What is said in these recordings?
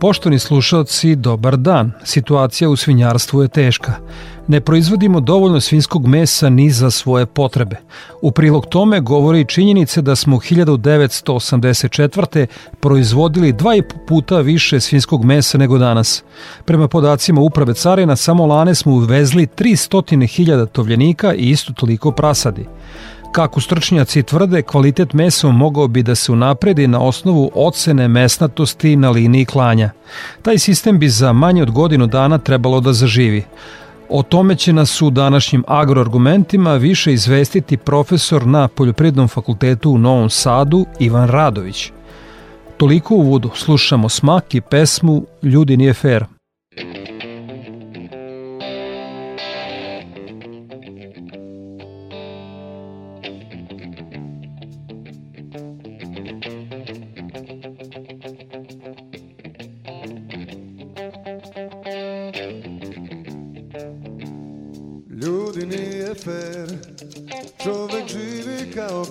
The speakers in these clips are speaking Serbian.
Poštovni slušalci, dobar dan. Situacija u svinjarstvu je teška. Ne proizvodimo dovoljno svinskog mesa ni za svoje potrebe. U prilog tome govori i činjenice da smo 1984. proizvodili dva i puta više svinskog mesa nego danas. Prema podacima Uprave Carina, samo lane smo uvezli 300.000 tovljenika i isto toliko prasadi. Kako stručnjaci tvrde, kvalitet mesa mogao bi da se unapredi na osnovu ocene mesnatosti na liniji klanja. Taj sistem bi za manje od godinu dana trebalo da zaživi. O tome će nas u današnjim agroargumentima više izvestiti profesor na Poljoprednom fakultetu u Novom Sadu Ivan Radović. Toliko u uvodu, slušamo smak i pesmu Ljudi nije fair.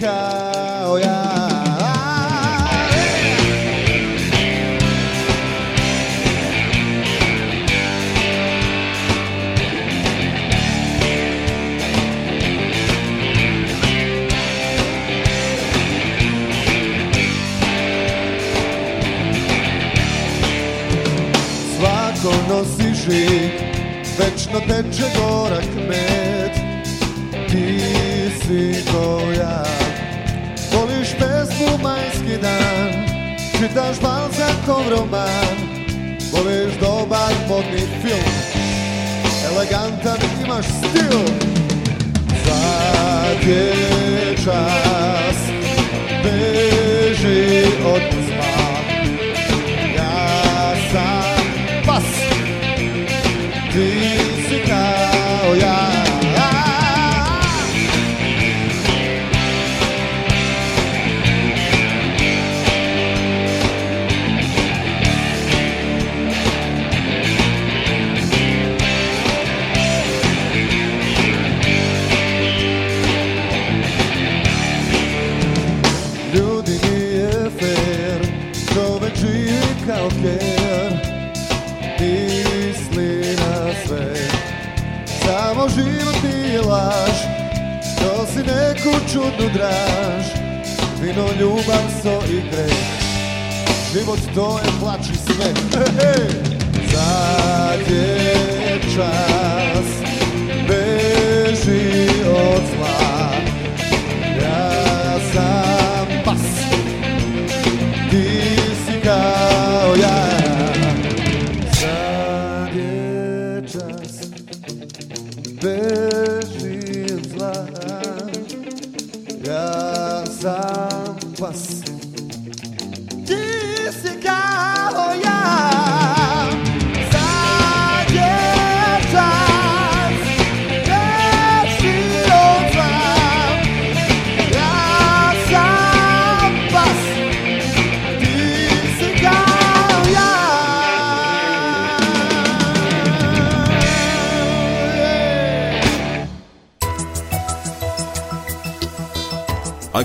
Kao ja žig Večno teče gorak med. Ti si ko Čitaš balzakov roman Voliš dobar modni film Elegantan imaš stil Sad je čas Beži od draž Vino, ljubav, so i greh Život to je plač i sve. Sad je čas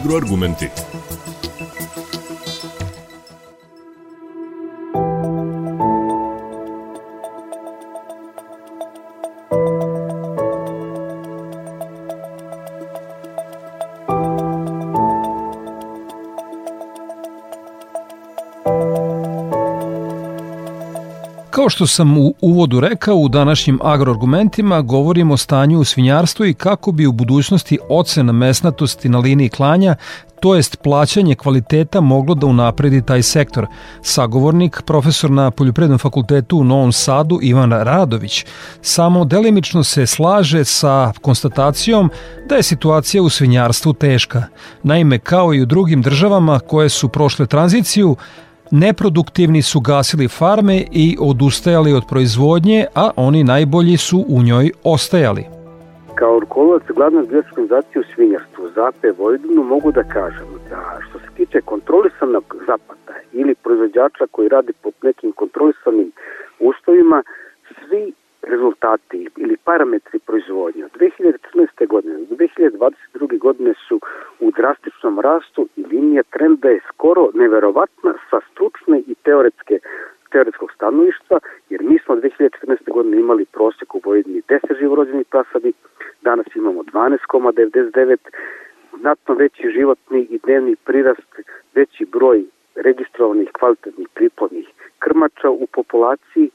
Agroargumenti. Kao što sam u uvodu rekao, u današnjim agroargumentima govorimo o stanju u svinjarstvu i kako bi u budućnosti ocena mesnatosti na liniji klanja, to jest plaćanje kvaliteta moglo da unapredi taj sektor. Sagovornik, profesor na Poljoprednom fakultetu u Novom Sadu, Ivan Radović, samo delimično se slaže sa konstatacijom da je situacija u svinjarstvu teška. Naime, kao i u drugim državama koje su prošle tranziciju, Neproduktivni su gasili farme i odustajali od proizvodnje, a oni najbolji su u njoj ostajali. Kao rukovodilac glavne organizacije organizacije u svinjarstvu ZAPE Vojvodinu mogu da kažem da što se tiče kontrolisanog zapata ili proizvođača koji radi pod nekim kontrolisanim uslovima, svi rezultati ili parametri proizvodnje od 2014. godine do 2022. godine su u drastičnom rastu i linija trenda je skoro neverovatna sa stručne i teoretske teoretskog stanovištva, jer mi smo 2014. godine imali prosek u Vojvodini 10 živorođenih prasadi, danas imamo 12,99, znatno veći životni i dnevni prirast, veći broj registrovanih kvalitetnih priplodnih krmača u populaciji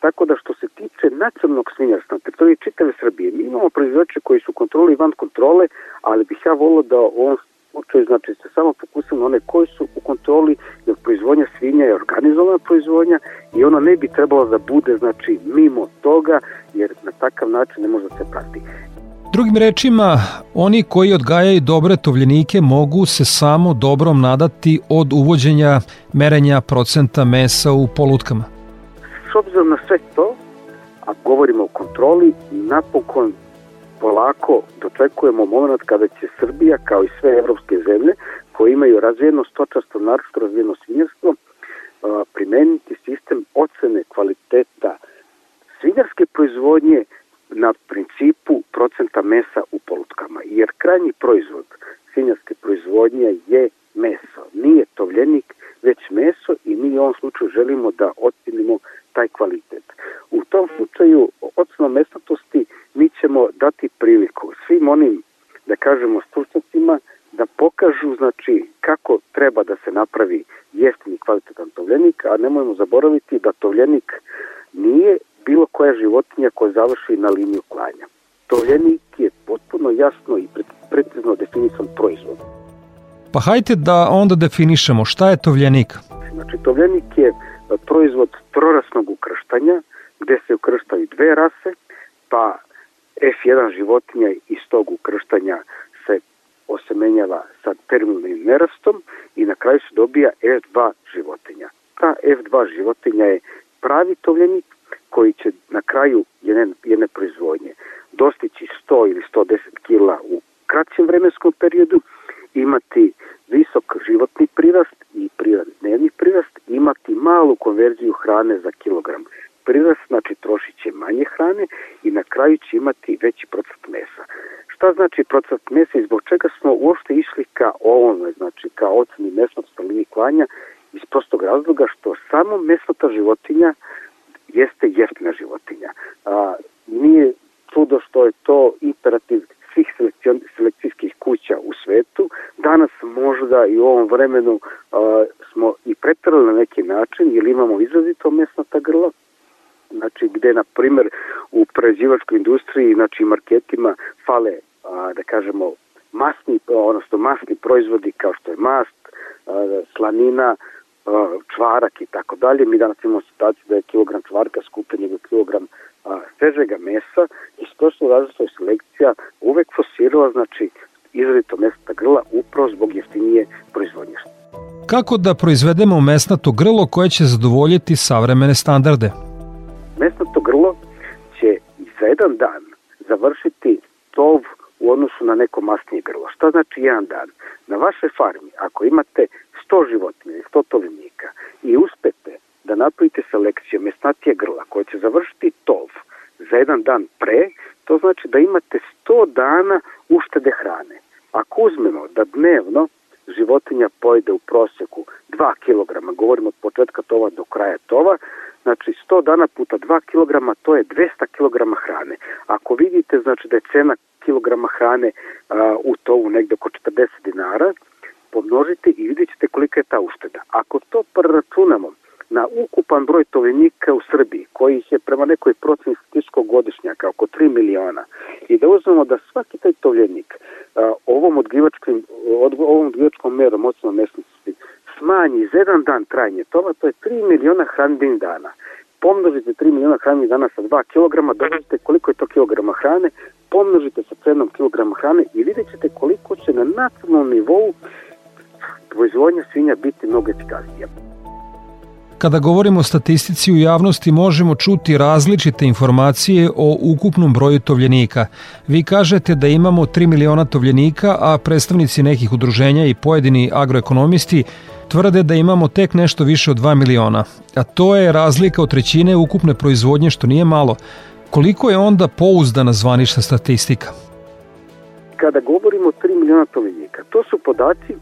Tako da što se tiče nacionalnog svinjarstva na teritoriji čitave Srbije, mi imamo proizvođače koji su kontroli van kontrole, ali bih ja volio da u ovom slučaju znači se samo fokusimo na one koji su u kontroli, jer proizvodnja svinja je organizovana proizvodnja i ona ne bi trebala da bude znači mimo toga, jer na takav način ne može da se prati. Drugim rečima, oni koji odgajaju dobre tovljenike mogu se samo dobrom nadati od uvođenja merenja procenta mesa u polutkama. S obzirom na sve to, a govorimo o kontroli, napokon polako dočekujemo moment kada će Srbija, kao i sve evropske zemlje, koje imaju razvijeno stočarstvo, naročito razvijeno svinjarstvo, primeniti sistem ocene kvaliteta svinjarske proizvodnje na principu procenta mesa u polutkama, jer krajnji proizvod svinjarske proizvodnje je meso, nije tovljenik, već meso i mi u ovom slučaju želimo da ocenimo taj kvalitet. U tom slučaju ocena mesnatosti mi ćemo dati priliku svim onim, da kažemo, stručnjacima da pokažu znači kako treba da se napravi jeftini kvalitetan tovljenik, a nemojmo zaboraviti da tovljenik nije bilo koja životinja koja završi na liniju klanja. Tovljenik je potpuno jasno i precizno definisan proizvod. Pa hajte da onda definišemo šta je tovljenik. Znači, tovljenik je proizvod ukrštanja, gde se ukrštaju dve rase, pa F1 životinja iz tog ukrštanja se osemenjava sa terminalnim nerastom i na kraju se dobija F2 životinja. Ta F2 životinja je pravi tovljenik koji će na kraju jedne, jedne proizvodnje dostići 100 ili 110 kila u kraćem vremenskom periodu, imati visok životni prirast i prirast, dnevni prirast, imati malu konverziju hrane za kilogram prirast, znači trošit će manje hrane i na kraju će imati veći procent mesa. Šta znači procent mesa i zbog čega smo uopšte išli ka ovome, znači ka oceni mesnog stalini klanja iz prostog razloga što samo mesnata životinja jeste jeftina životinja. A, nije čudo što je to imperativ svih selekcijskih kuća u svetu. Danas možda i u ovom vremenu a, smo i pretrali na neki način, jer imamo izrazito mesnata grla, znači gde na primer u prerađivačkoj industriji, znači marketima fale, a, da kažemo, masni, odnosno masni proizvodi kao što je mast, a, slanina, a, čvarak i tako dalje. Mi danas imamo situaciju da je kilogram čvarka skupljen nego kilogram a, svežega mesa i prosto različita selekcija uvek fosirala, znači, izradito mesna grla upravo zbog jeftinije proizvodnje. Kako da proizvedemo mesnato grlo koje će zadovoljiti savremene standarde? Mesnato grlo će za jedan dan završiti tov u odnosu na neko masnije grlo. Šta znači jedan dan? Na vašoj farmi, ako imate 100 životinja ili 100 tovljenika i uspete da napravite selekciju mesnatije grla koja će završiti tov za jedan dan pre, to znači da imate 100 dana uštede hrane. ako uzmemo da dnevno životinja pojede u proseku 2 kg, govorimo od početka tova do kraja tova, znači 100 dana puta 2 kg, to je 200 kg hrane. Ako vidite znači da je cena kilograma hrane a, u tovu negde oko 40 dinara, pomnožite i vidjet ćete kolika je ta ušteda. Ako to preračunamo na ukupan broj tovljenika u Srbiji, kojih je prema nekoj proceni statističkog godišnjaka oko 3 miliona, i da uzmemo da svaki taj tovljenik a, ovom odgivačkim, od, ovom odgivačkom merom ocnom mesnosti smanji za jedan dan trajanje tova, to je 3 miliona hranbenih dana. Pomnožite 3 miliona hranbenih dana sa 2 kg, dobijete koliko je to kilograma hrane, pomnožite sa cenom kilograma hrane i vidjet ćete koliko će na nacionalnom nivou proizvodnja svinja biti mnogo efikasnija. Kada govorimo o statistici u javnosti možemo čuti različite informacije o ukupnom broju tovljenika. Vi kažete da imamo 3 miliona tovljenika, a predstavnici nekih udruženja i pojedini agroekonomisti tvrde da imamo tek nešto više od 2 miliona. A to je razlika od trećine ukupne proizvodnje što nije malo. Koliko je onda pouzdana zvanična statistika? Kada govorimo o 3 miliona tovljenika, to su podaci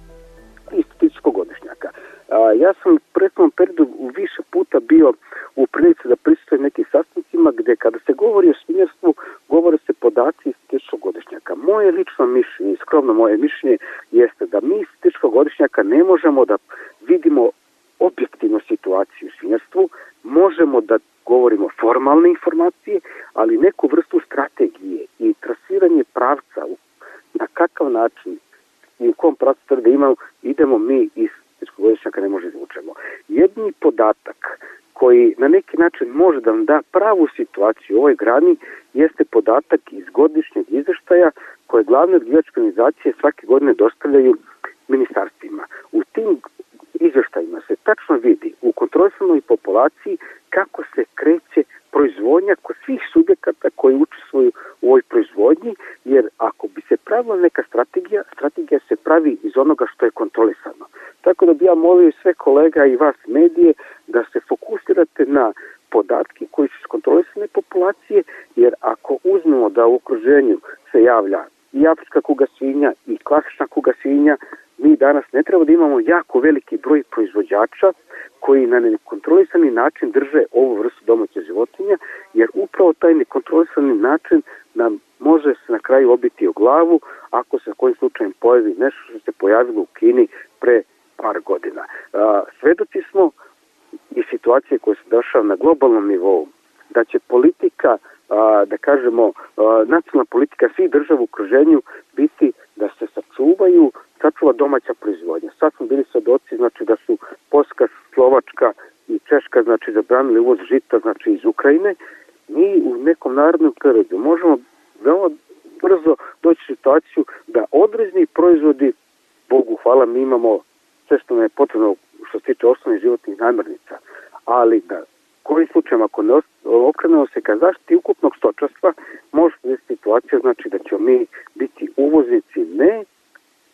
iz statističkog godišnjaka. A, ja sam u prethodnom periodu više puta bio u prilici da prisutujem nekim sastancima gde kada se govori o svinjarstvu, govore se podaci iz godišnjaka. Moje lično mišljenje, skromno moje mišljenje, jeste da mi iz godišnjaka ne možemo da vidimo objektivnu situaciju u svinjarstvu, možemo da govorimo formalne informacije, ali neku vrstu strategije i trasiranje pravca na kakav način i u kom pravcu da imamo, idemo mi iz godišnjaka ne može izvučemo. Jedni podatak koji na neki način može da vam da pravu situaciju u ovoj grani jeste podatak iz godišnjeg izveštaja koje glavne odgivačke organizacije svake godine dostavljaju ministarstvima. U tim izveštajima se tačno vidi u kontrolisanoj populaciji kako se kreće proizvodnja kod svih subjekata koji učestvuju u ovoj proizvodnji, jer ako bi se pravila neka strategija, strategija se pravi iz onoga što je kontrolisano. Tako da bi ja molio kolega i vas medije da se fokusirate na podatke koji su kontrolisane populacije, jer ako uzmemo da u okruženju se javlja i afrička kuga svinja i klasična kuga svinja, mi danas ne treba da imamo jako veliki broj proizvođača koji na nekontrolisani način drže ovu vrstu domaće životinja, jer upravo taj nekontrolisani način nam može se na kraju obiti o glavu ako se kojim slučajem pojavi nešto što se pojavilo u Kini pre par godina. Svedoci smo i situacije koje se dešava na globalnom nivou, da će politika, da kažemo, nacionalna politika svih država u okruženju biti da se sačuvaju sačuva domaća proizvodnja. Sad smo bili sadoci, znači da su Polska, Slovačka i Češka, znači zabranili uvoz žita, znači iz Ukrajine. Mi u nekom narodnom periodu možemo veoma brzo doći u situaciju da određeni proizvodi, Bogu hvala, mi imamo sve što nam je potrebno što se tiče osnovnih životnih namirnica, ali da kojim slučajem ako ne okrenemo se ka zaštiti ukupnog stočarstva, može biti situacija znači da ćemo mi biti uvoznici ne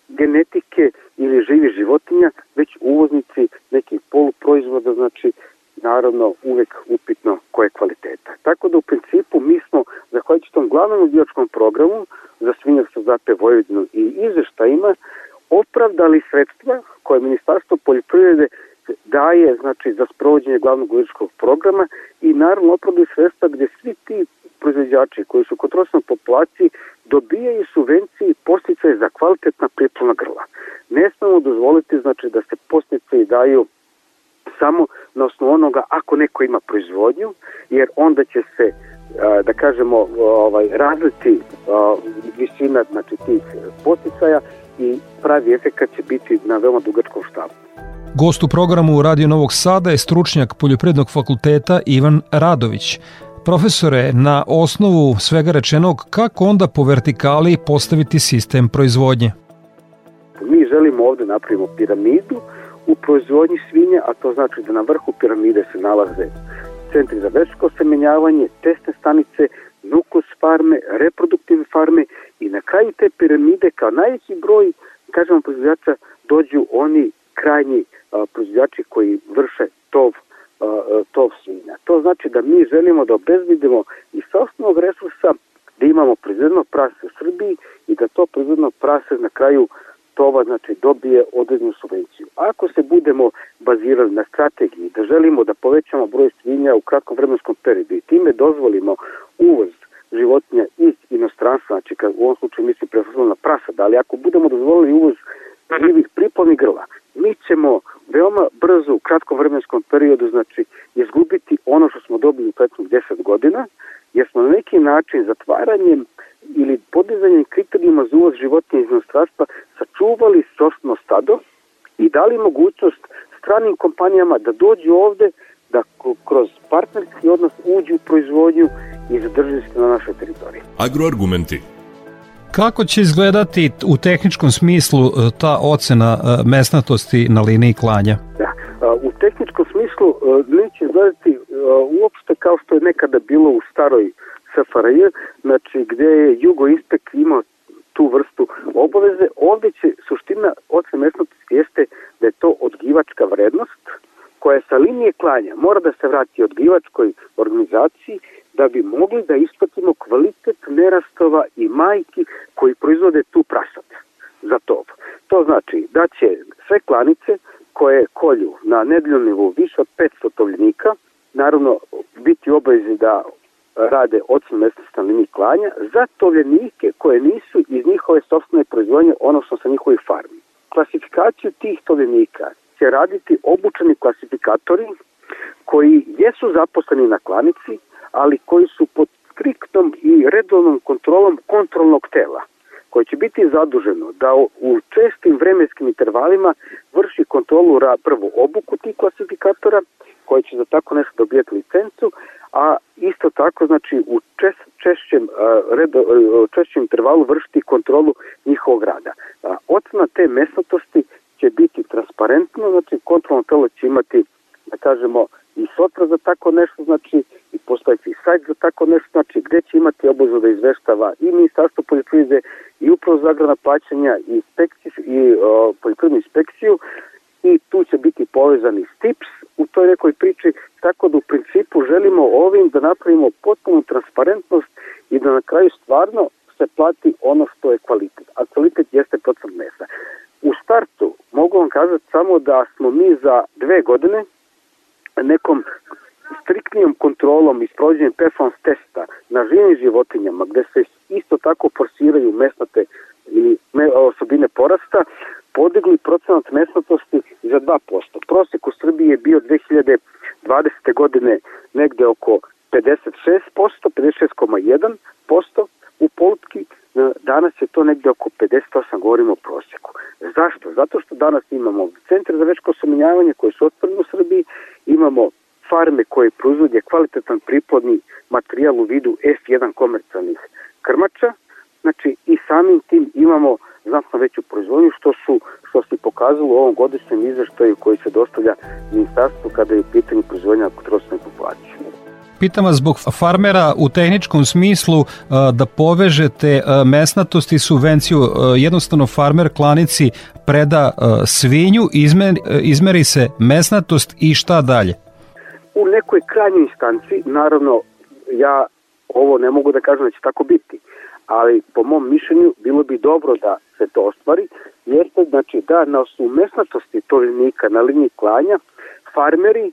genetike ili živi životinja, već uvoznici nekih poluproizvoda, znači naravno uvek upitno koje kvaliteta. Tako da u principu mi smo, zahvaljujući tom glavnom ubijačkom programu za svinjarstvo zate Vojvodinu i izveštajima, opravdali sredstva koje Ministarstvo poljoprivrede daje znači, za sprovođenje glavnog ubijačkog programa i naravno opravdali sredstva gde svi ti proizvođači koji su kontrolsnom populaciji dobijaju subvencije i posticaje za kvalitetna priplona grla. Ne smemo dozvoliti znači da se posticaje daju samo na osnovu onoga ako neko ima proizvodnju, jer onda će se da kažemo ovaj razliti visina znači tih posticaja i pravi efekat će biti na veoma dugačkom štabu. Gost u programu Radio Novog Sada je stručnjak Poljoprednog fakulteta Ivan Radović. Profesore, na osnovu svega rečenog, kako onda po vertikali postaviti sistem proizvodnje? Mi želimo ovde napravimo piramidu u proizvodnji svinja, a to znači da na vrhu piramide se nalaze centri za večko semenjavanje, testne stanice, nukus farme, reproduktivne farme i na kraju te piramide kao najveći broj, kažemo, proizvođača dođu oni krajnji proizvođači koji vrše tov tov svinja. To znači da mi želimo da obezbedimo i sa osnovnog resursa da imamo proizvodno prase u Srbiji i da to proizvodno prase na kraju tova znači dobije određenu subvenciju. Ako se budemo bazirali na strategiji da želimo da povećamo broj svinja u kratkom vremenskom periodu i time dozvolimo uvoz životinja iz inostranstva, znači kad u ovom slučaju mislim prefuzno na prasad, ali ako budemo dozvolili uvoz živih pripolnih grla, mi ćemo veoma brzo u kratkom vremenskom periodu znači izgubiti ono što smo dobili u prethodnih 10 godina, jer smo na neki način zatvaranjem ili podizanjem kriterijuma za uvoz životinja iz inostranstva sačuvali sosno stado i dali mogućnost stranim kompanijama da dođu ovde, da kroz partnerski odnos uđu u proizvodnju i zadrži se na našoj teritoriji. Agroargumenti Kako će izgledati u tehničkom smislu e, ta ocena e, mesnatosti na liniji klanja? Da, u tehničkom smislu e, neće izgledati uopšte kao što je nekada bilo u staroj SFRJ, znači gde je Jugo Inspek imao tu vrstu obaveze, ovde će suština ocene mesnatosti jeste da je to odgivačka vrednost koja sa linije klanja mora da se vrati odgivačkoj organizaciji da bi mogli da isplatimo kvalitet nerastova i majki koji proizvode tu prasad za to. To znači da će sve klanice koje kolju nedeljnom nivou više od 500 tovljenika, naravno biti obavezni da rade ocen mesnosti na liniji klanja za tovljenike koje nisu iz njihove sobstvene proizvodnje, odnosno sa njihovih farmi. Klasifikaciju tih tovljenika će raditi obučeni klasifikatori koji jesu zaposleni na klanici, ali koji su pod striktnom i redovnom kontrolom kontrolnog tela koje će biti zaduženo da u čestim vremenskim intervalima vrši kontrolu prvo obuku tih klasifikatora, koji će za tako nešto dobijeti licencu, a isto tako znači u čes, češćem, redo, češćem intervalu vršiti kontrolu njihovog rada. Ocena te mesnatosti će biti transparentno, znači kontrolno telo će imati, da kažemo, i sotra za tako nešto, znači i postaviti i sajt za tako nešto, znači gde će imati obavezu da izveštava i Ministarstvo poljoprivrede i upravo za agrana plaćanja i, inspekciju, i o, poljoprivrednu inspekciju povezani STIPS u toj nekoj priči, tako da u principu želimo ovim da napravimo potpunu transparentnost i da na kraju stvarno se plati ono što je kvalitet, a kvalitet jeste procent mesa. U startu mogu vam kazati samo da smo mi za dve godine nekom striktnijom kontrolom i sprođenjem performance testa na živim životinjama gde se isto tako forsiraju mesnate ili osobine porasta, podigli procenat mesnatosti za 2%. Prosek u Srbiji je bio 2020. godine negde oko 56%, 56,1% u polutki, danas je to negde oko 58, govorimo o proseku. Zašto? Zato što danas imamo centre za večko osaminjavanje koje su otvorene u Srbiji, imamo farme koje proizvodje kvalitetan priplodni materijal u vidu F1 komercijalnih krmača, znači i samim tim imamo znatno veću proizvodnju što su što se pokazalo u ovom godišnjem izveštaju koji se dostavlja ministarstvu kada je u pitanju proizvodnja trosne populacije. Pitam vas zbog farmera u tehničkom smislu uh, da povežete uh, mesnatost i subvenciju. Uh, jednostavno farmer klanici preda svinju, izmeri, izmeri se mesnatost i šta dalje? U nekoj krajnjoj instanci, naravno, ja ovo ne mogu da kažem da će tako biti, ali po mom mišljenju bilo bi dobro da se to ostvari, jeste znači da na osnovu mesnatosti tovljenika na liniji klanja farmeri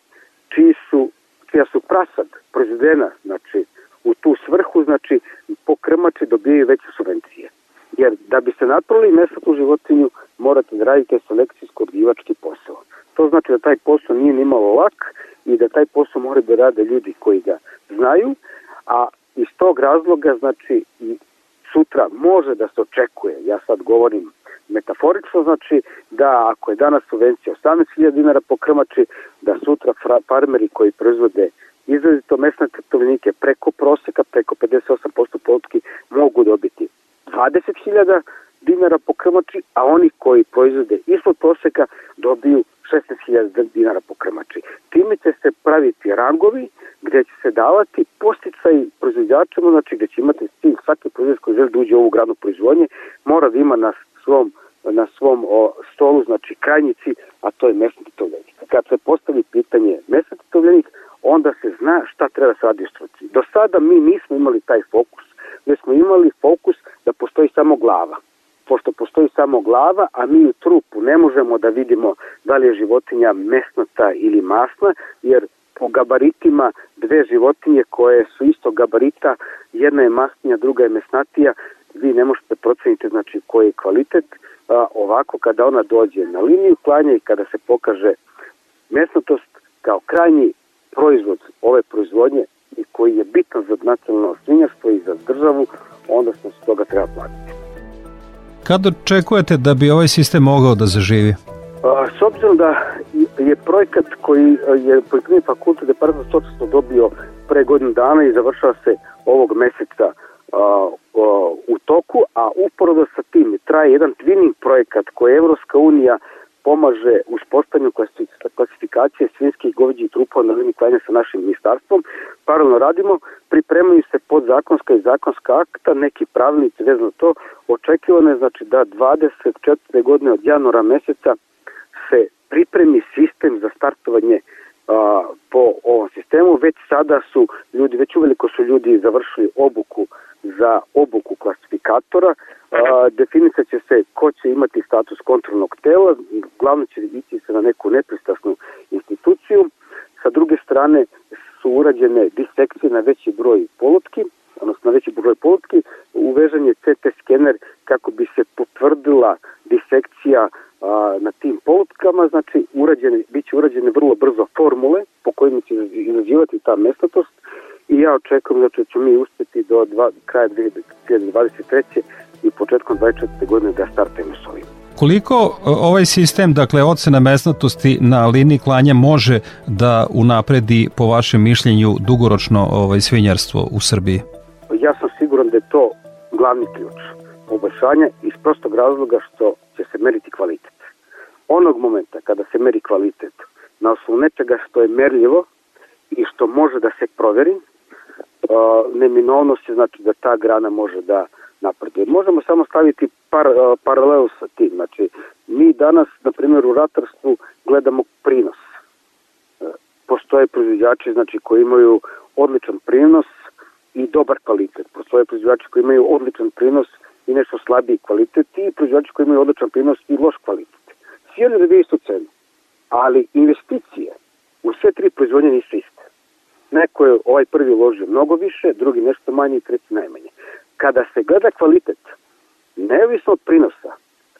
čiji su čija su prasad proizvedena znači, u tu svrhu, znači po krmači dobijaju veće subvencije. Jer da bi se napravili mesnatu životinju morate da radite selekcijsko-odgivački posao. To znači da taj posao nije nimalo lak i da taj posao mora da rade ljudi koji ga znaju, a iz tog razloga znači i sutra može da se očekuje, ja sad govorim metaforično, znači da ako je danas subvencija 18.000 dinara po krmači, da sutra farmeri koji proizvode izrazito mesne krtovnike preko proseka, preko 58% potki mogu dobiti 20.000 dinara po krmači, a oni koji proizvode ispod proseka dobiju 16.000 dinara po krmači. Time će se praviti rangovi gde će se davati posticaj proizvođačima, znači gde će imati cilj svaki proizvođač koji želi da uđe u ovu granu proizvodnje, mora da ima na svom na svom o, stolu, znači krajnjici, a to je mesni tovljenik. Kad se postavi pitanje mesni tovljenik, onda se zna šta treba se radi u struci. Do sada mi nismo imali taj fokus, gde smo imali fokus da postoji samo glava. Pošto postoji samo glava, a mi u trupu ne možemo da vidimo da li je životinja mesnata ili masna, jer po gabaritima dve životinje koje su isto gabarita, jedna je masnija, druga je mesnatija, vi ne možete proceniti znači koji je kvalitet, a, ovako kada ona dođe na liniju klanja i kada se pokaže mesnatost kao krajnji proizvod ove proizvodnje i koji je bitan za nacionalno svinjarstvo i za državu, onda smo se toga treba platiti. Kad očekujete da bi ovaj sistem mogao da zaživi? S obzirom da je projekat koji je Poljoprivredni fakultet Departament stočarstva dobio pre godinu dana i završava se ovog meseca u toku, a uporado sa tim traje jedan twinning projekat koji Evropska unija pomaže u uspostavljanju klasifikacije svinskih goveđih trupova na liniji klanja sa našim ministarstvom. Paralelno radimo, pripremaju se podzakonska i zakonska akta, neki pravilnici vezano to. Očekivano je znači da 24. godine od januara meseca se pripremi sistem za startovanje a, po ovom sistemu. Već sada su ljudi, već uveliko su ljudi završili obuku za obuku klasifikatora. Definisat će se ko će imati status kontrolnog tela, glavno će ići se na neku nepristrasnu instituciju. Sa druge strane su urađene disekcije na veći broj polutki, odnosno na veći broj polutki, uvežan je CT skener kako bi se potvrdila disekcija a, na tim polutkama, znači urađene, bit će urađene vrlo brzo formule po kojima će izađivati ta mesnatost i ja očekujem znači, da ćemo mi uspeti do dva, kraja 2023. i početkom 24. godine da startujemo s ovim. Koliko e, ovaj sistem, dakle ocena mesnatosti na liniji klanja može da unapredi po vašem mišljenju dugoročno ovaj svinjarstvo u Srbiji? Ja sam siguran da je to glavni ključ poboljšanja iz prostog razloga što će se meriti kvalitet. Onog momenta kada se meri kvalitet na osnovu nečega što je merljivo i što može da se proveri, neminovnost je znači da ta grana može da napreduje. Možemo samo staviti par, paralelu sa tim. Znači, mi danas, na primjer, u ratarstvu gledamo prinos. E, postoje proizvođači znači, koji imaju odličan prinos i dobar kvalitet. Postoje proizvođači koji imaju odličan prinos i nešto slabiji kvalitet i proizvođači koji imaju odličan prinos i loš kvalitet. Oni dobijaju istu cenu, ali investicije u sve tri proizvodnje nisu iste. Neko je ovaj prvi uložio mnogo više, drugi nešto manje i treći najmanje. Kada se gleda kvalitet, neovisno od prinosa,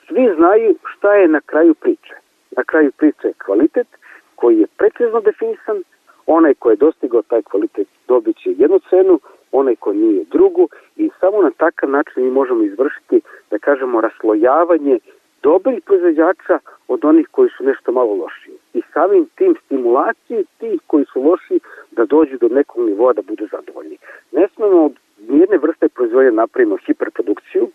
svi znaju šta je na kraju priče. Na kraju priče je kvalitet koji je precizno definisan, onaj ko je dostigao taj kvalitet dobit će jednu cenu, onaj ko nije drugu i samo na takav način mi možemo izvršiti, da kažemo, raslojavanje dobrih proizvođača od onih koji su nešto malo lošiji. I samim tim stimulaciju tih koji su loši da dođu do nekog nivoa da budu zadovoljni. Ne smemo od nijedne vrste proizvodnje napravimo hiperprodukciju,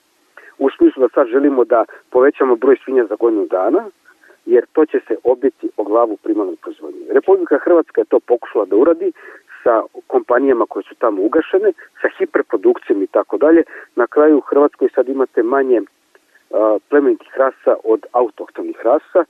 u smislu da sad želimo da povećamo broj svinja za godinu dana, jer to će se obiti o glavu primarnoj proizvodnje. Republika Hrvatska je to pokušala da uradi sa kompanijama koje su tamo ugašene, sa hiperprodukcijom i tako dalje. Na kraju u Hrvatskoj sad imate manje plemenitih rasa od autohtonih rasa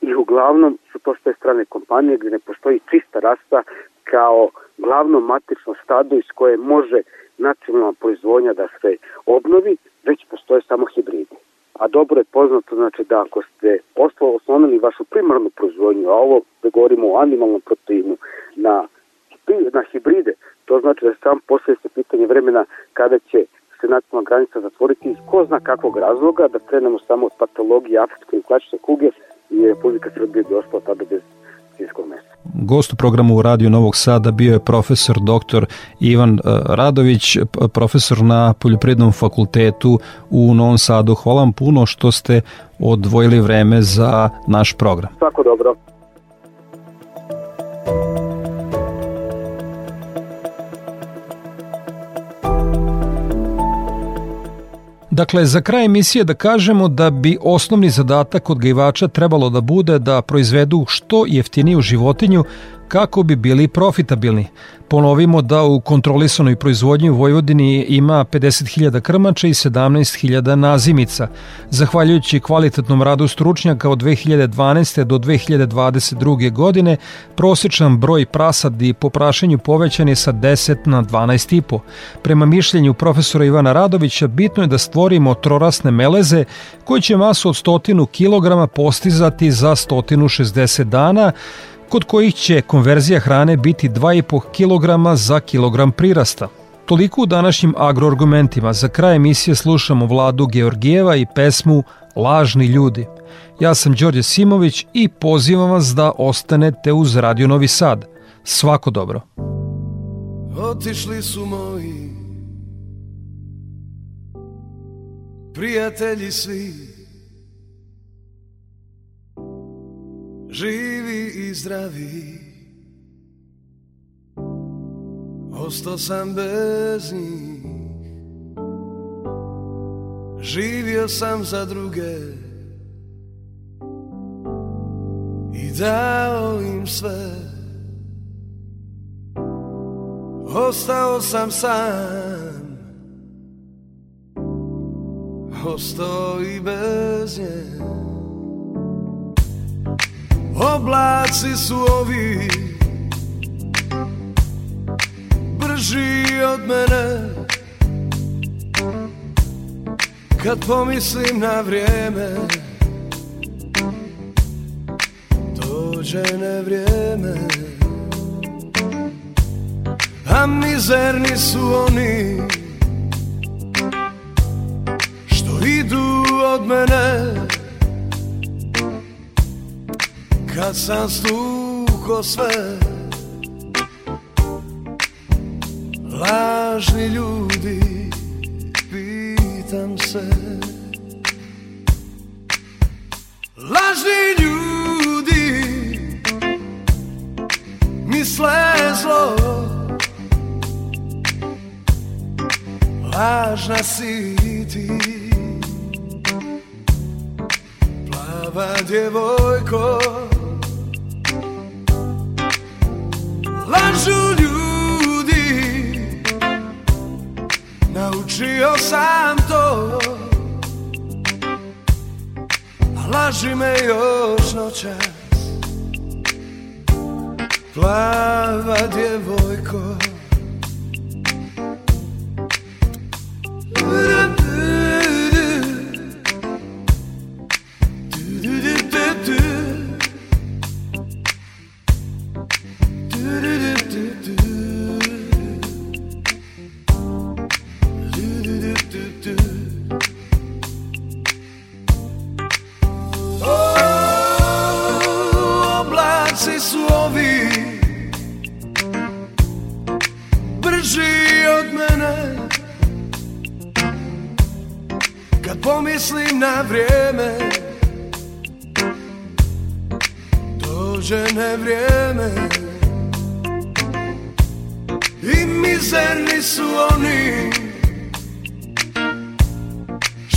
i uglavnom su to sve strane kompanije gde ne postoji čista rasa kao glavno matično stado iz koje može nacionalna proizvodnja da se obnovi, već postoje samo hibridi. A dobro je poznato znači da ako ste osnovili vašu primarnu proizvodnju, a ovo da govorimo o animalnom proteinu, na, na hibride, to znači da sam poslije se pitanje vremena kada će se nacionalna granica zatvoriti iz ko zna kakvog razloga, da krenemo samo od patologije afričke i klačične kuge i Republika Srbije bi ostala tada bez svinskog mesa. Gost u programu Radio Novog Sada bio je profesor dr. Ivan e, Radović, profesor na Poljoprivrednom fakultetu u Novom Sadu. Hvala vam puno što ste odvojili vreme za naš program. Svako dobro. Dakle, za kraj emisije da kažemo da bi osnovni zadatak odgajivača trebalo da bude da proizvedu što jeftiniju životinju kako bi bili profitabilni. Ponovimo da u kontrolisanoj proizvodnji u Vojvodini ima 50.000 krmača i 17.000 nazimica. Zahvaljujući kvalitetnom radu stručnjaka od 2012. do 2022. godine, prosječan broj prasadi po prašenju povećan je sa 10 na 12,5. Prema mišljenju profesora Ivana Radovića, bitno je da stvorimo trorasne meleze koji će masu od 100 kg postizati za 160 dana, kod kojih će konverzija hrane biti 2,5 kg za kilogram prirasta. Toliko u današnjim agroargumentima. Za kraj emisije slušamo Vladu Georgijeva i pesmu Lažni ljudi. Ja sam Đorđe Simović i pozivam vas da ostanete uz Radio Novi Sad. Svako dobro. Otišli su moji prijatelji svi živý i zdravý. Ostal som bez nich, živil som za druhé i dal im svet. Ostal som sám, ostal i bez nich. Oblaci su ovi Brži od mene. Kad pomislim na vrijeme Dođe ne vrijeme A mizerni su oni Što idu od mene kad sam stuko sve Lažni ljudi, pitam se. Lažni ljudi misle zlo Lažna si ti Plava djevojko Naučio sam to A laži me još noćas. Plava djevojko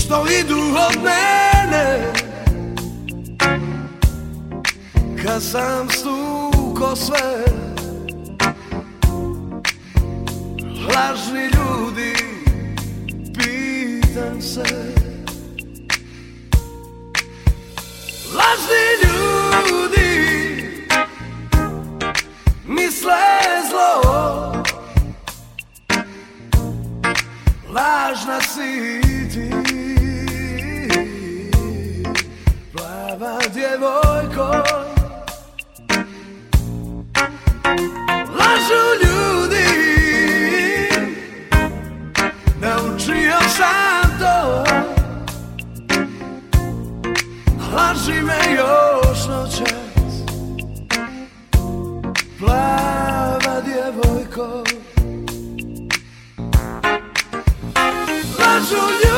što idu od mene. Kad sam stuko sve Lažni ljudi, pitam se. Lažni ljudi Misle zlo. Lažna si ti. djevojko. Lažu ljudi Naučio sam to. Laži me još noćas Plava djevojko. Lažu ljudi